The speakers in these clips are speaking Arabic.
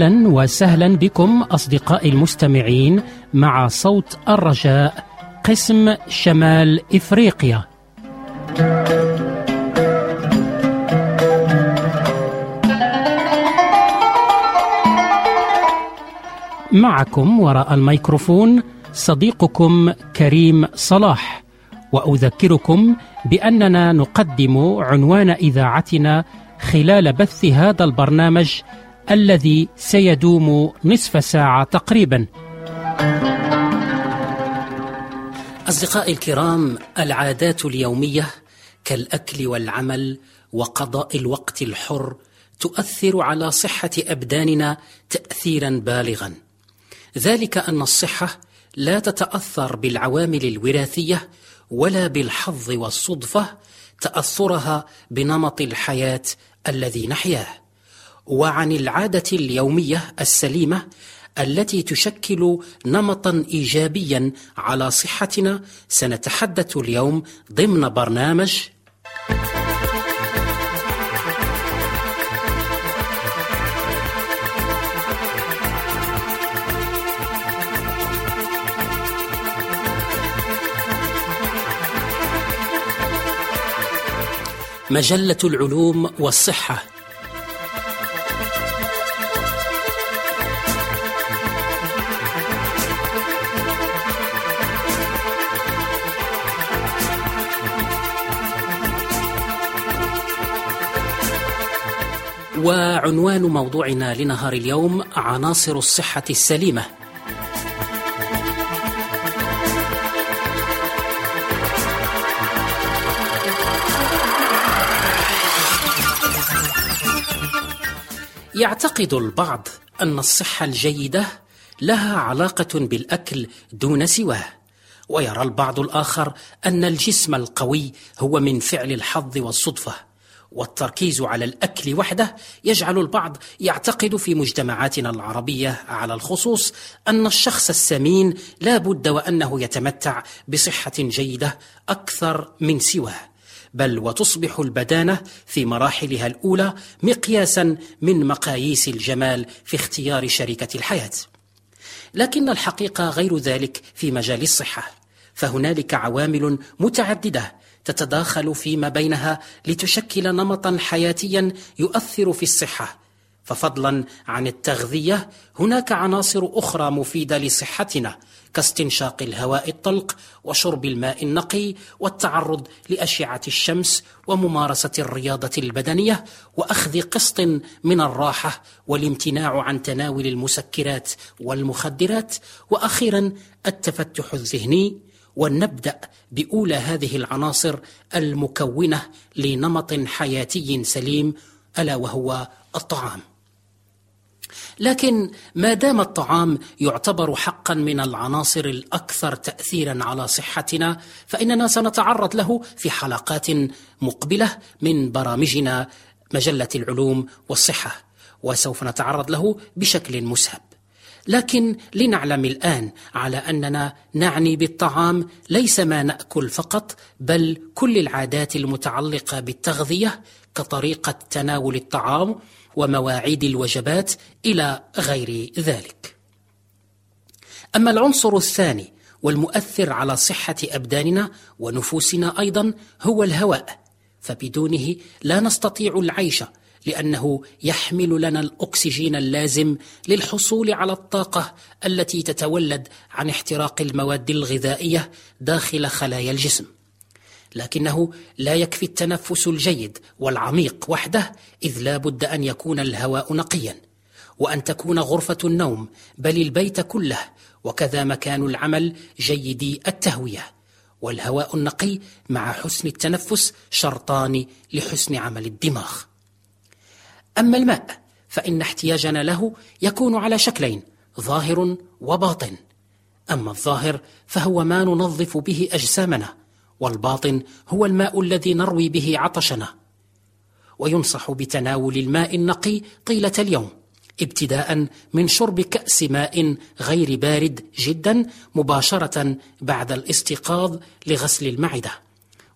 أهلا وسهلا بكم أصدقائي المستمعين مع صوت الرجاء قسم شمال إفريقيا. معكم وراء الميكروفون صديقكم كريم صلاح وأذكركم بأننا نقدم عنوان إذاعتنا خلال بث هذا البرنامج الذي سيدوم نصف ساعة تقريبا. أصدقائي الكرام العادات اليومية كالأكل والعمل وقضاء الوقت الحر تؤثر على صحة أبداننا تاثيرا بالغا. ذلك أن الصحة لا تتأثر بالعوامل الوراثية ولا بالحظ والصدفة تأثرها بنمط الحياة الذي نحياه. وعن العادة اليومية السليمة التي تشكل نمطا ايجابيا على صحتنا سنتحدث اليوم ضمن برنامج مجلة العلوم والصحة. وعنوان موضوعنا لنهار اليوم عناصر الصحة السليمة. يعتقد البعض أن الصحة الجيدة لها علاقة بالأكل دون سواه ويرى البعض الآخر أن الجسم القوي هو من فعل الحظ والصدفة. والتركيز على الأكل وحده يجعل البعض يعتقد في مجتمعاتنا العربية على الخصوص أن الشخص السمين لا بد وأنه يتمتع بصحة جيدة أكثر من سواه بل وتصبح البدانة في مراحلها الأولى مقياسا من مقاييس الجمال في اختيار شريكه الحياة. لكن الحقيقة غير ذلك في مجال الصحة فهنالك عوامل متعددة تتداخل فيما بينها لتشكل نمطا حياتيا يؤثر في الصحة. ففضلا عن التغذية هناك عناصر أخرى مفيدة لصحتنا كاستنشاق الهواء الطلق وشرب الماء النقي والتعرض لأشعة الشمس وممارسة الرياضة البدنية وأخذ قسط من الراحة والامتناع عن تناول المسكرات والمخدرات. وأخيرا التفتح الذهني ونبدأ بأولى هذه العناصر المكونة لنمط حياتي سليم ألا وهو الطعام. لكن ما دام الطعام يعتبر حقا من العناصر الأكثر تاثيرا على صحتنا فإننا سنتعرض له في حلقات مقبلة من برامجنا مجلة العلوم والصحة وسوف نتعرض له بشكل مسهب. لكن لنعلم الآن على أننا نعني بالطعام ليس ما نأكل فقط بل كل العادات المتعلقة بالتغذية كطريقة تناول الطعام ومواعيد الوجبات إلى غير ذلك. أما العنصر الثاني والمؤثر على صحة أبداننا ونفوسنا أيضا هو الهواء فبدونه لا نستطيع العيش لأنه يحمل لنا الأكسجين اللازم للحصول على الطاقة التي تتولد عن احتراق المواد الغذائية داخل خلايا الجسم. لكنه لا يكفي التنفس الجيد والعميق وحده إذ لا بد أن يكون الهواء نقيا وأن تكون غرفة النوم بل البيت كله وكذا مكان العمل جيدي التهوية. والهواء النقي مع حسن التنفس شرطان لحسن عمل الدماغ. أما الماء فإن احتياجنا له يكون على شكلين ظاهر وباطن. أما الظاهر فهو ما ننظف به أجسامنا والباطن هو الماء الذي نروي به عطشنا. وينصح بتناول الماء النقي طيلة اليوم ابتداء من شرب كأس ماء غير بارد جدا مباشرة بعد الاستيقاظ لغسل المعدة.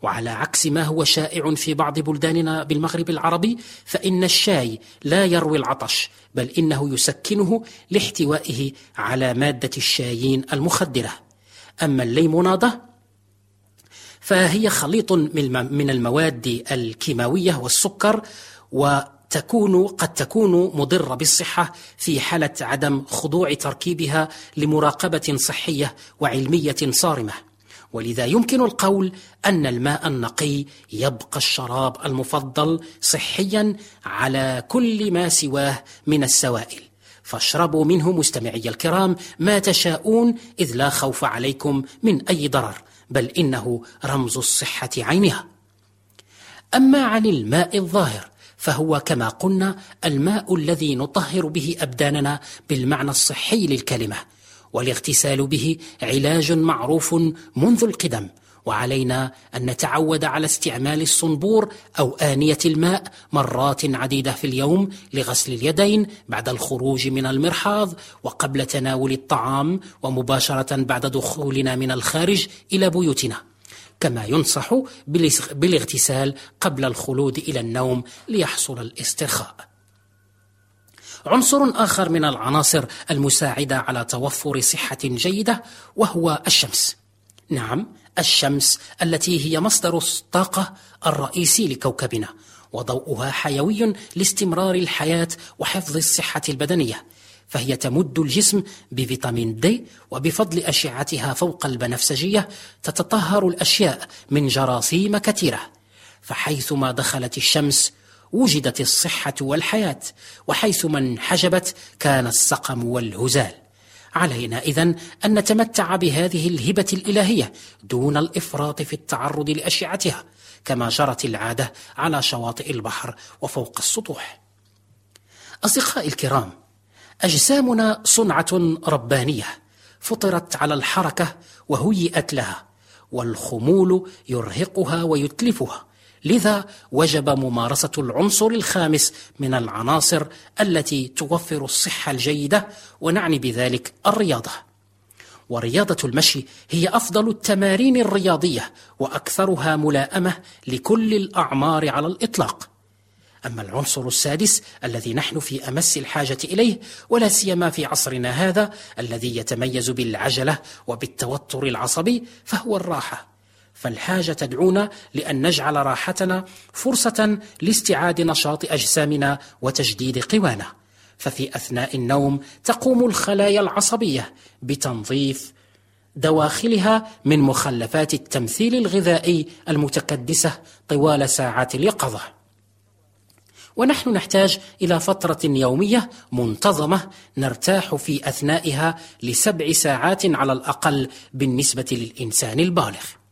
وعلى عكس ما هو شائع في بعض بلداننا بالمغرب العربي فإن الشاي لا يروي العطش بل إنه يسكنه لاحتوائه على مادة الشايين المخدرة. أما الليمونادة فهي خليط من المواد الكيماوية والسكر وتكون قد تكون مضرة بالصحة في حالة عدم خضوع تركيبها لمراقبة صحية وعلمية صارمة. ولذا يمكن القول أن الماء النقي يبقى الشراب المفضل صحيا على كل ما سواه من السوائل. فاشربوا منه مستمعي الكرام ما تشاءون إذ لا خوف عليكم من أي ضرر بل إنه رمز الصحة عينها. أما عن الماء الظاهر فهو كما قلنا الماء الذي نطهر به أبداننا بالمعنى الصحي للكلمة والاغتسال به علاج معروف منذ القدم. وعلينا أن نتعود على استعمال الصنبور أو آنية الماء مرات عديدة في اليوم لغسل اليدين بعد الخروج من المرحاض وقبل تناول الطعام ومباشرة بعد دخولنا من الخارج إلى بيوتنا. كما ينصح بالاغتسال قبل الخلود إلى النوم ليحصل الاسترخاء. عنصر آخر من العناصر المساعدة على توفر صحة جيدة وهو الشمس. نعم، الشمس التي هي مصدر الطاقة الرئيسي لكوكبنا، وضوءها حيوي لاستمرار الحياة وحفظ الصحة البدنية. فهي تمد الجسم بفيتامين دي وبفضل أشعتها فوق البنفسجية تتطهر الأشياء من جراثيم كثيرة فحيثما دخلت الشمس وجدت الصحة والحياة وحيثما انحجبت كان السقم والهزال. علينا إذن أن نتمتع بهذه الهبة الإلهية دون الإفراط في التعرض لأشعتها كما جرت العادة على شواطئ البحر وفوق السطوح. أصدقائي الكرام أجسامنا صنعة ربانية فطرت على الحركة وهيئت لها والخمول يرهقها ويتلفها لذا وجب ممارسة العنصر الخامس من العناصر التي توفر الصحة الجيدة ونعني بذلك الرياضة. ورياضة المشي هي أفضل التمارين الرياضية وأكثرها ملائمة لكل الأعمار على الإطلاق. أما العنصر السادس الذي نحن في أمس الحاجة إليه ولا سيما في عصرنا هذا الذي يتميز بالعجلة وبالتوتر العصبي فهو الراحة. فالحاجة تدعونا لأن نجعل راحتنا فرصة لاستعاد نشاط أجسامنا وتجديد قوانا. ففي أثناء النوم تقوم الخلايا العصبية بتنظيف دواخلها من مخلفات التمثيل الغذائي المتكدسة طوال ساعات اليقظة. ونحن نحتاج إلى فترة يومية منتظمة نرتاح في أثنائها لسبع ساعات على الأقل بالنسبة للإنسان البالغ.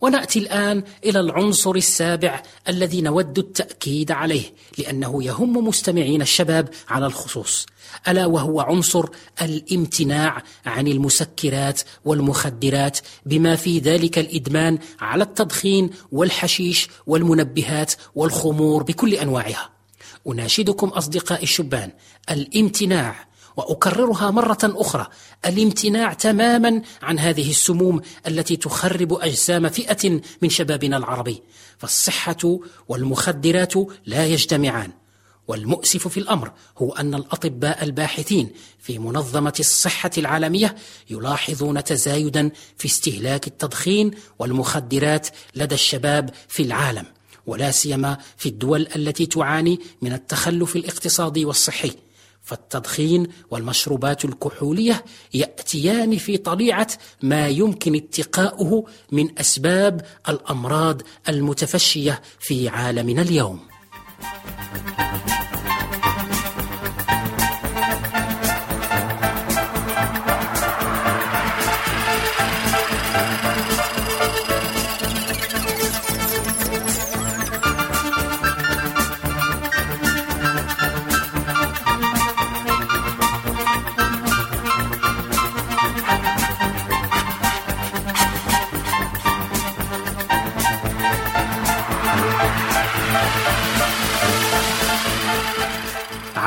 ونأتي الآن إلى العنصر السابع الذي نود التأكيد عليه لأنه يهم مستمعين الشباب على الخصوص. ألا وهو عنصر الامتناع عن المسكرات والمخدرات بما في ذلك الإدمان على التدخين والحشيش والمنبهات والخمور بكل أنواعها. أناشدكم أصدقائي الشبان الامتناع وأكررها مرة أخرى. الامتناع تماما عن هذه السموم التي تخرب أجسام فئة من شبابنا العربي. فالصحة والمخدرات لا يجتمعان. والمؤسف في الأمر هو أن الأطباء الباحثين في منظمة الصحة العالمية يلاحظون تزايدا في استهلاك التدخين والمخدرات لدى الشباب في العالم ولا سيما في الدول التي تعاني من التخلف الاقتصادي والصحي. فالتدخين والمشروبات الكحولية يأتيان في طليعه ما يمكن اتقاؤه من أسباب الأمراض المتفشية في عالمنا اليوم.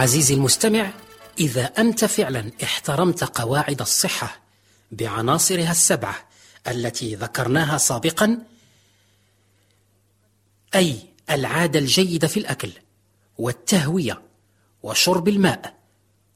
عزيزي المستمع إذا أنت فعلا احترمت قواعد الصحة بعناصرها السبعة التي ذكرناها سابقا أي العادة الجيدة في الأكل والتهوية وشرب الماء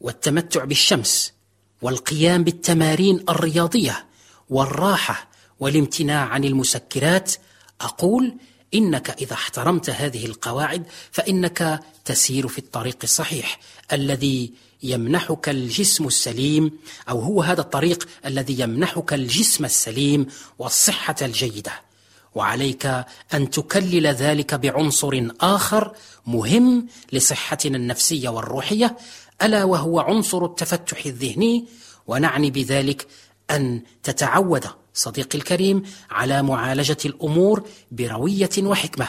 والتمتع بالشمس والقيام بالتمارين الرياضية والراحة والامتناع عن المسكرات أقول إنك إذا احترمت هذه القواعد فإنك تسير في الطريق الصحيح الذي يمنحك الجسم السليم أو هو هذا الطريق الذي يمنحك الجسم السليم والصحة الجيدة. وعليك أن تكلل ذلك بعنصر آخر مهم لصحتنا النفسية والروحية ألا وهو عنصر التفتح الذهني. ونعني بذلك أن تتعود صديقي الكريم على معالجة الأمور بروية وحكمة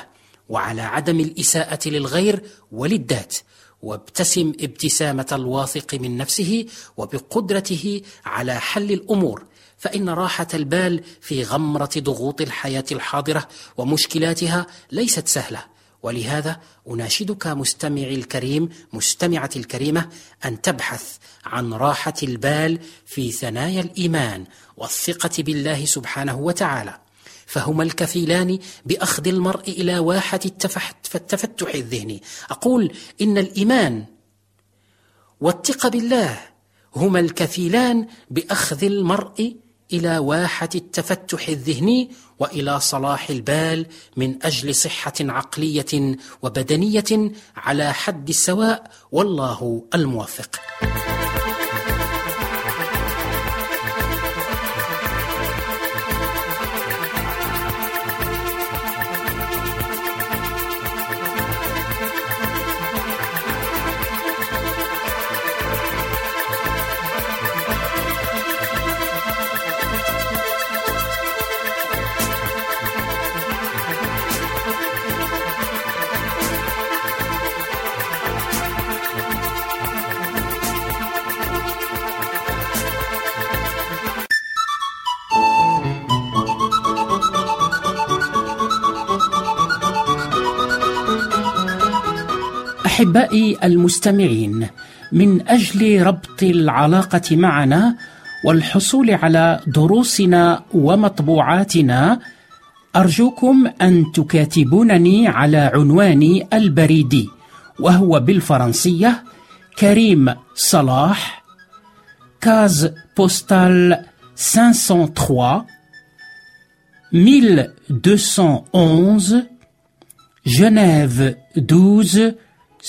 وعلى عدم الإساءة للغير وللذات وابتسم ابتسامة الواثق من نفسه وبقدرته على حل الأمور فإن راحة البال في غمرة ضغوط الحياة الحاضرة ومشكلاتها ليست سهلة. ولهذا أناشدك مستمعي الكريم مستمعتي الكريمة أن تبحث عن راحة البال في ثنايا الإيمان والثقة بالله سبحانه وتعالى. فهما الكفيلان بأخذ المرء إلى واحة التفتح الذهني. أقول إن الإيمان والثقة بالله هما الكفيلان بأخذ المرء إلى واحة التفتح الذهني وإلى صلاح البال من أجل صحة عقلية وبدنية على حد السواء والله الموفق أحبائي المستمعين من أجل ربط العلاقة معنا والحصول على دروسنا ومطبوعاتنا أرجوكم أن تكاتبونني على عنواني البريدي وهو بالفرنسية كريم صلاح كاز بوستال 503 1211 جنيف 12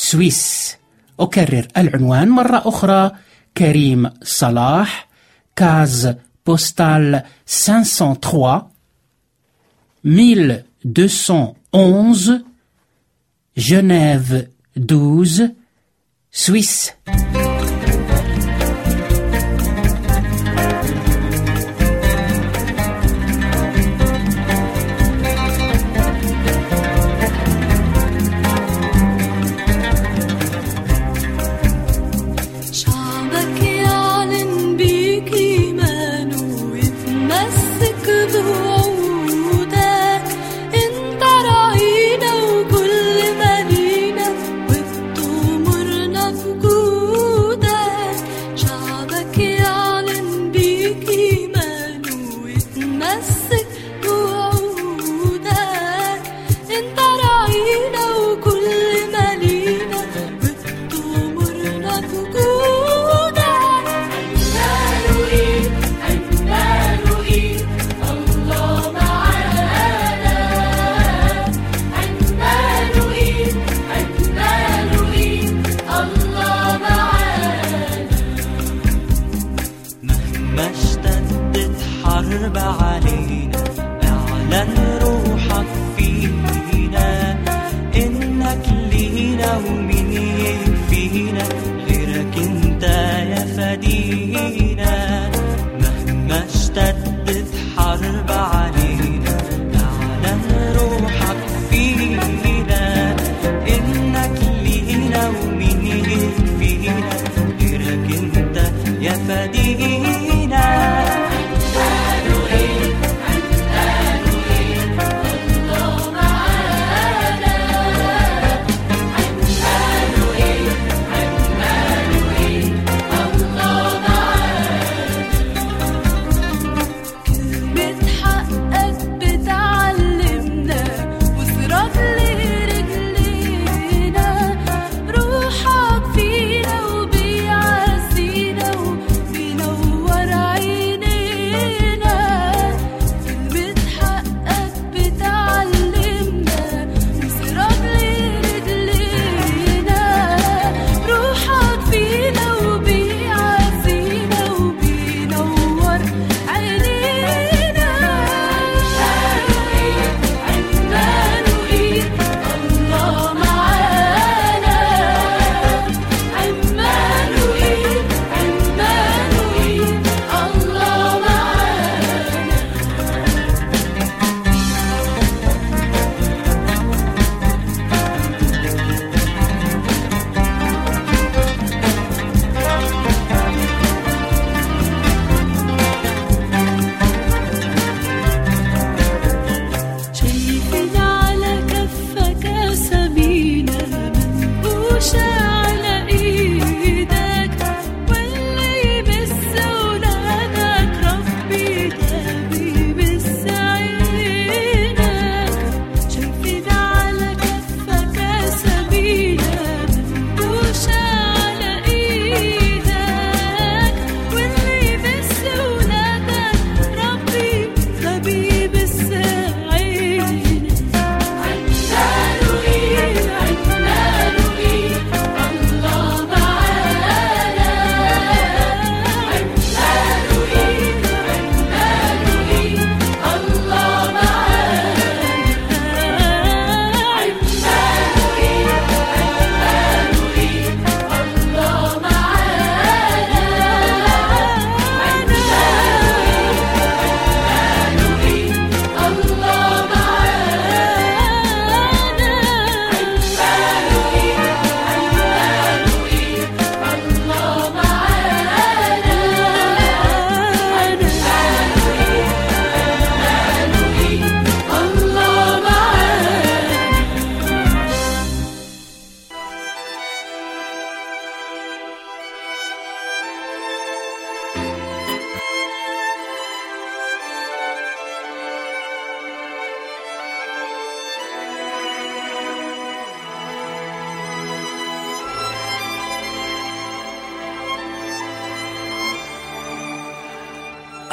سويس. أكرر العنوان مرة أخرى كريم صلاح case postale 503 1211 جنيف 12 Suisse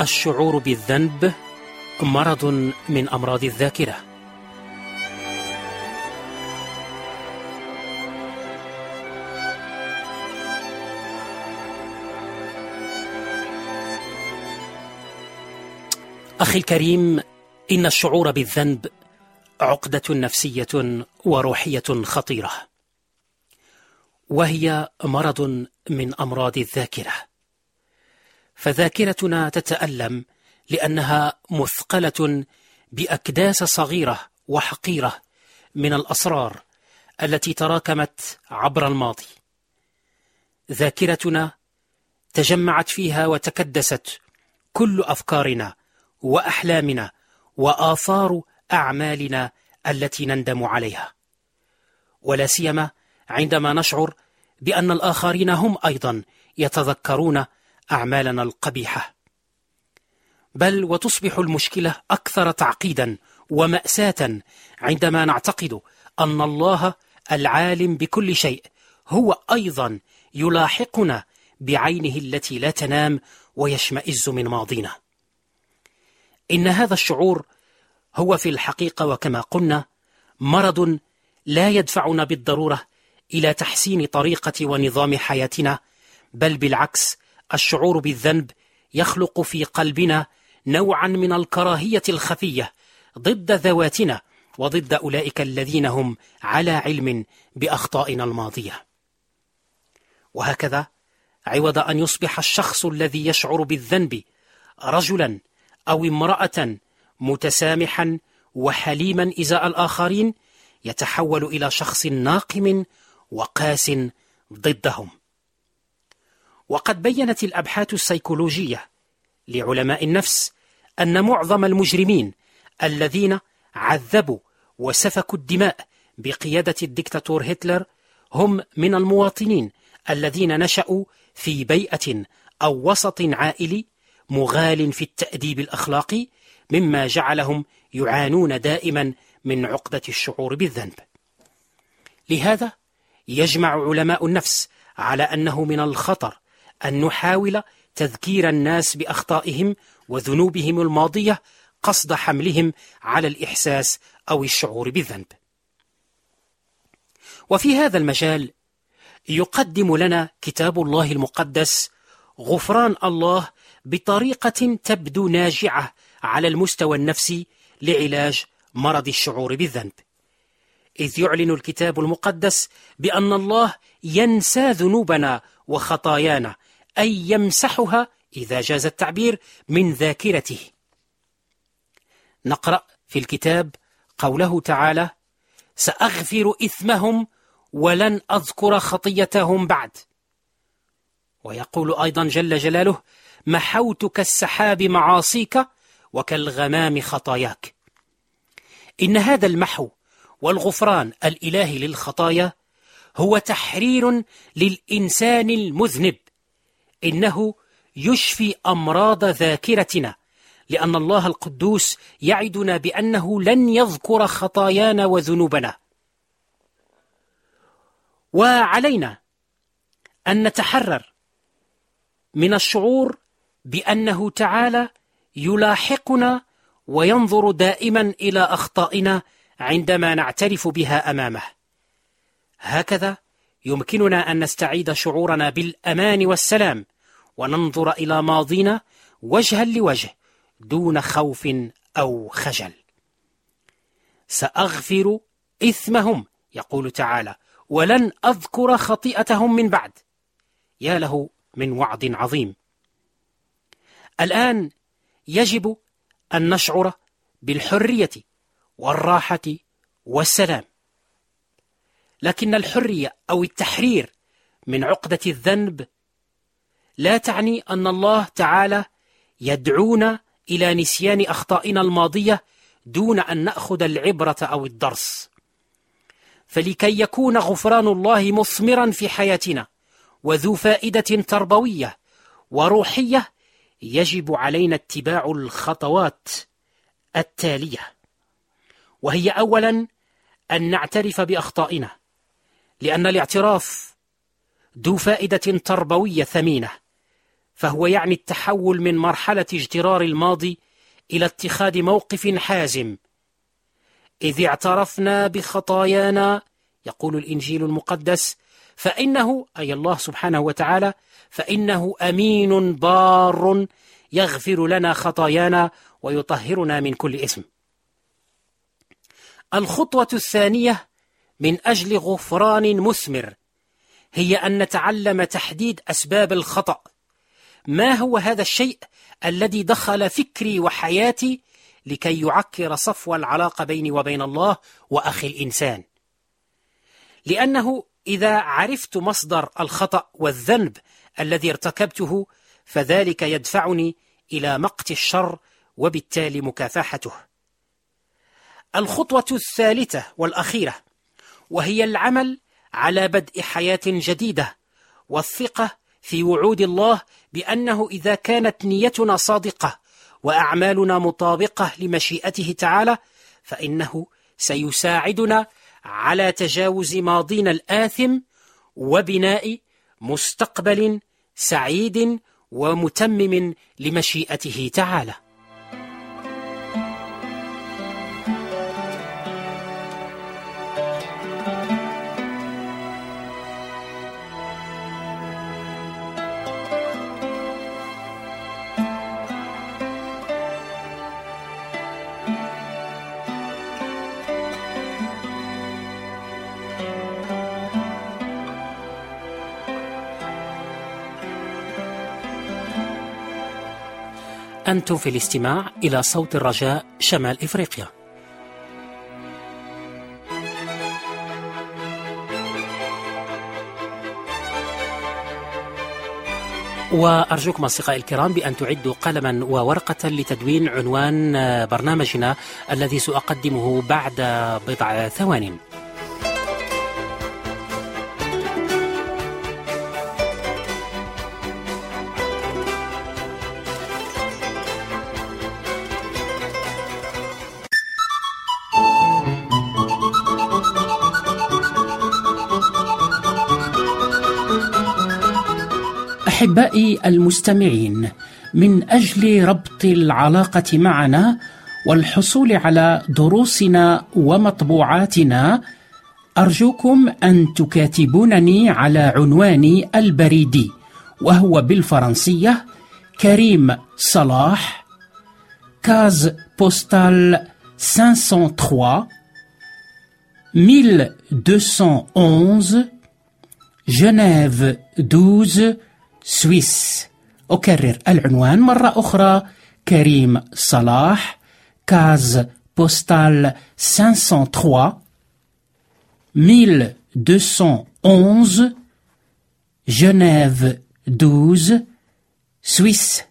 الشعور بالذنب مرض من أمراض الذاكرة. أخي الكريم إن الشعور بالذنب عقدة نفسية وروحية خطيرة وهي مرض من أمراض الذاكرة. فذاكرتنا تتألم لأنها مثقلة بأكداس صغيرة وحقيرة من الأسرار التي تراكمت عبر الماضي. ذاكرتنا تجمعت فيها وتكدست كل أفكارنا وأحلامنا وآثار أعمالنا التي نندم عليها. ولا سيما عندما نشعر بأن الآخرين هم أيضا يتذكرون أعمالنا القبيحة. بل وتصبح المشكلة أكثر تعقيدا ومأساة عندما نعتقد أن الله العالم بكل شيء هو أيضا يلاحقنا بعينه التي لا تنام ويشمئز من ماضينا. إن هذا الشعور هو في الحقيقة وكما قلنا مرض لا يدفعنا بالضرورة إلى تحسين طريقة ونظام حياتنا بل بالعكس الشعور بالذنب يخلق في قلبنا نوعا من الكراهية الخفية ضد ذواتنا وضد أولئك الذين هم على علم بأخطائنا الماضية. وهكذا عوض أن يصبح الشخص الذي يشعر بالذنب رجلا أو امرأة متسامحا وحليما إزاء الآخرين يتحول إلى شخص ناقم وقاس ضدهم. وقد بينت الأبحاث السيكولوجية لعلماء النفس أن معظم المجرمين الذين عذبوا وسفكوا الدماء بقيادة الدكتاتور هتلر هم من المواطنين الذين نشأوا في بيئة أو وسط عائلي مغال في التأديب الأخلاقي مما جعلهم يعانون دائما من عقدة الشعور بالذنب. لهذا يجمع علماء النفس على أنه من الخطر أن نحاول تذكير الناس بأخطائهم وذنوبهم الماضية قصد حملهم على الإحساس أو الشعور بالذنب. وفي هذا المجال يقدم لنا كتاب الله المقدس غفران الله بطريقة تبدو ناجعة على المستوى النفسي لعلاج مرض الشعور بالذنب. إذ يعلن الكتاب المقدس بأن الله ينسى ذنوبنا وخطايانا أي يمسحها إذا جاز التعبير من ذاكرته. نقرأ في الكتاب قوله تعالى: سأغفر إثمهم ولن أذكر خطيتهم بعد. ويقول أيضا جل جلاله: محوت كالسحاب معاصيك وكالغمام خطاياك. إن هذا المحو والغفران الإلهي للخطايا هو تحرير للإنسان المذنب إنه يشفي أمراض ذاكرتنا لأن الله القدوس يعدنا بأنه لن يذكر خطايانا وذنوبنا. وعلينا أن نتحرر من الشعور بأنه تعالى يلاحقنا وينظر دائما إلى أخطائنا عندما نعترف بها أمامه. هكذا يمكننا أن نستعيد شعورنا بالأمان والسلام وننظر إلى ماضينا وجها لوجه دون خوف أو خجل. سأغفر إثمهم يقول تعالى ولن أذكر خطيئتهم من بعد. يا له من وعد عظيم. الآن يجب أن نشعر بالحرية والراحة والسلام. لكن الحرية أو التحرير من عقدة الذنب لا تعني أن الله تعالى يدعونا إلى نسيان أخطائنا الماضية دون أن نأخذ العبرة أو الدرس. فلكي يكون غفران الله مثمرا في حياتنا وذو فائدة تربوية وروحية يجب علينا اتباع الخطوات التالية. وهي أولا أن نعترف بأخطائنا. لأن الاعتراف ذو فائدة تربوية ثمينة فهو يعني التحول من مرحلة اجترار الماضي إلى اتخاذ موقف حازم. إذ اعترفنا بخطايانا يقول الإنجيل المقدس فإنه أي الله سبحانه وتعالى فإنه أمين بار يغفر لنا خطايانا ويطهرنا من كل إثم. الخطوة الثانية من أجل غفران مثمر هي أن نتعلم تحديد أسباب الخطأ. ما هو هذا الشيء الذي دخل فكري وحياتي لكي يعكر صفو العلاقة بيني وبين الله وأخي الإنسان؟ لأنه إذا عرفت مصدر الخطأ والذنب الذي ارتكبته فذلك يدفعني إلى مقت الشر وبالتالي مكافحته. الخطوة الثالثة والأخيرة وهي العمل على بدء حياة جديدة والثقة في وعود الله بأنه إذا كانت نيتنا صادقة وأعمالنا مطابقة لمشيئته تعالى فإنه سيساعدنا على تجاوز ماضينا الآثم وبناء مستقبل سعيد ومتمم لمشيئته تعالى. أنتم في الاستماع إلى صوت الرجاء شمال إفريقيا. وأرجوكم أصدقائي الكرام بأن تعدوا قلما وورقة لتدوين عنوان برنامجنا الذي سأقدمه بعد بضع ثوان. المستمعين من أجل ربط العلاقة معنا والحصول على دروسنا ومطبوعاتنا أرجوكم أن تكاتبونني على عنواني البريدي وهو بالفرنسية كريم صلاح كاز بوستال 503 1211 جنيف 12 سويس. أكرر العنوان مرة أخرى كريم صلاح case postale 503 1211 جنيف 12 Suisse.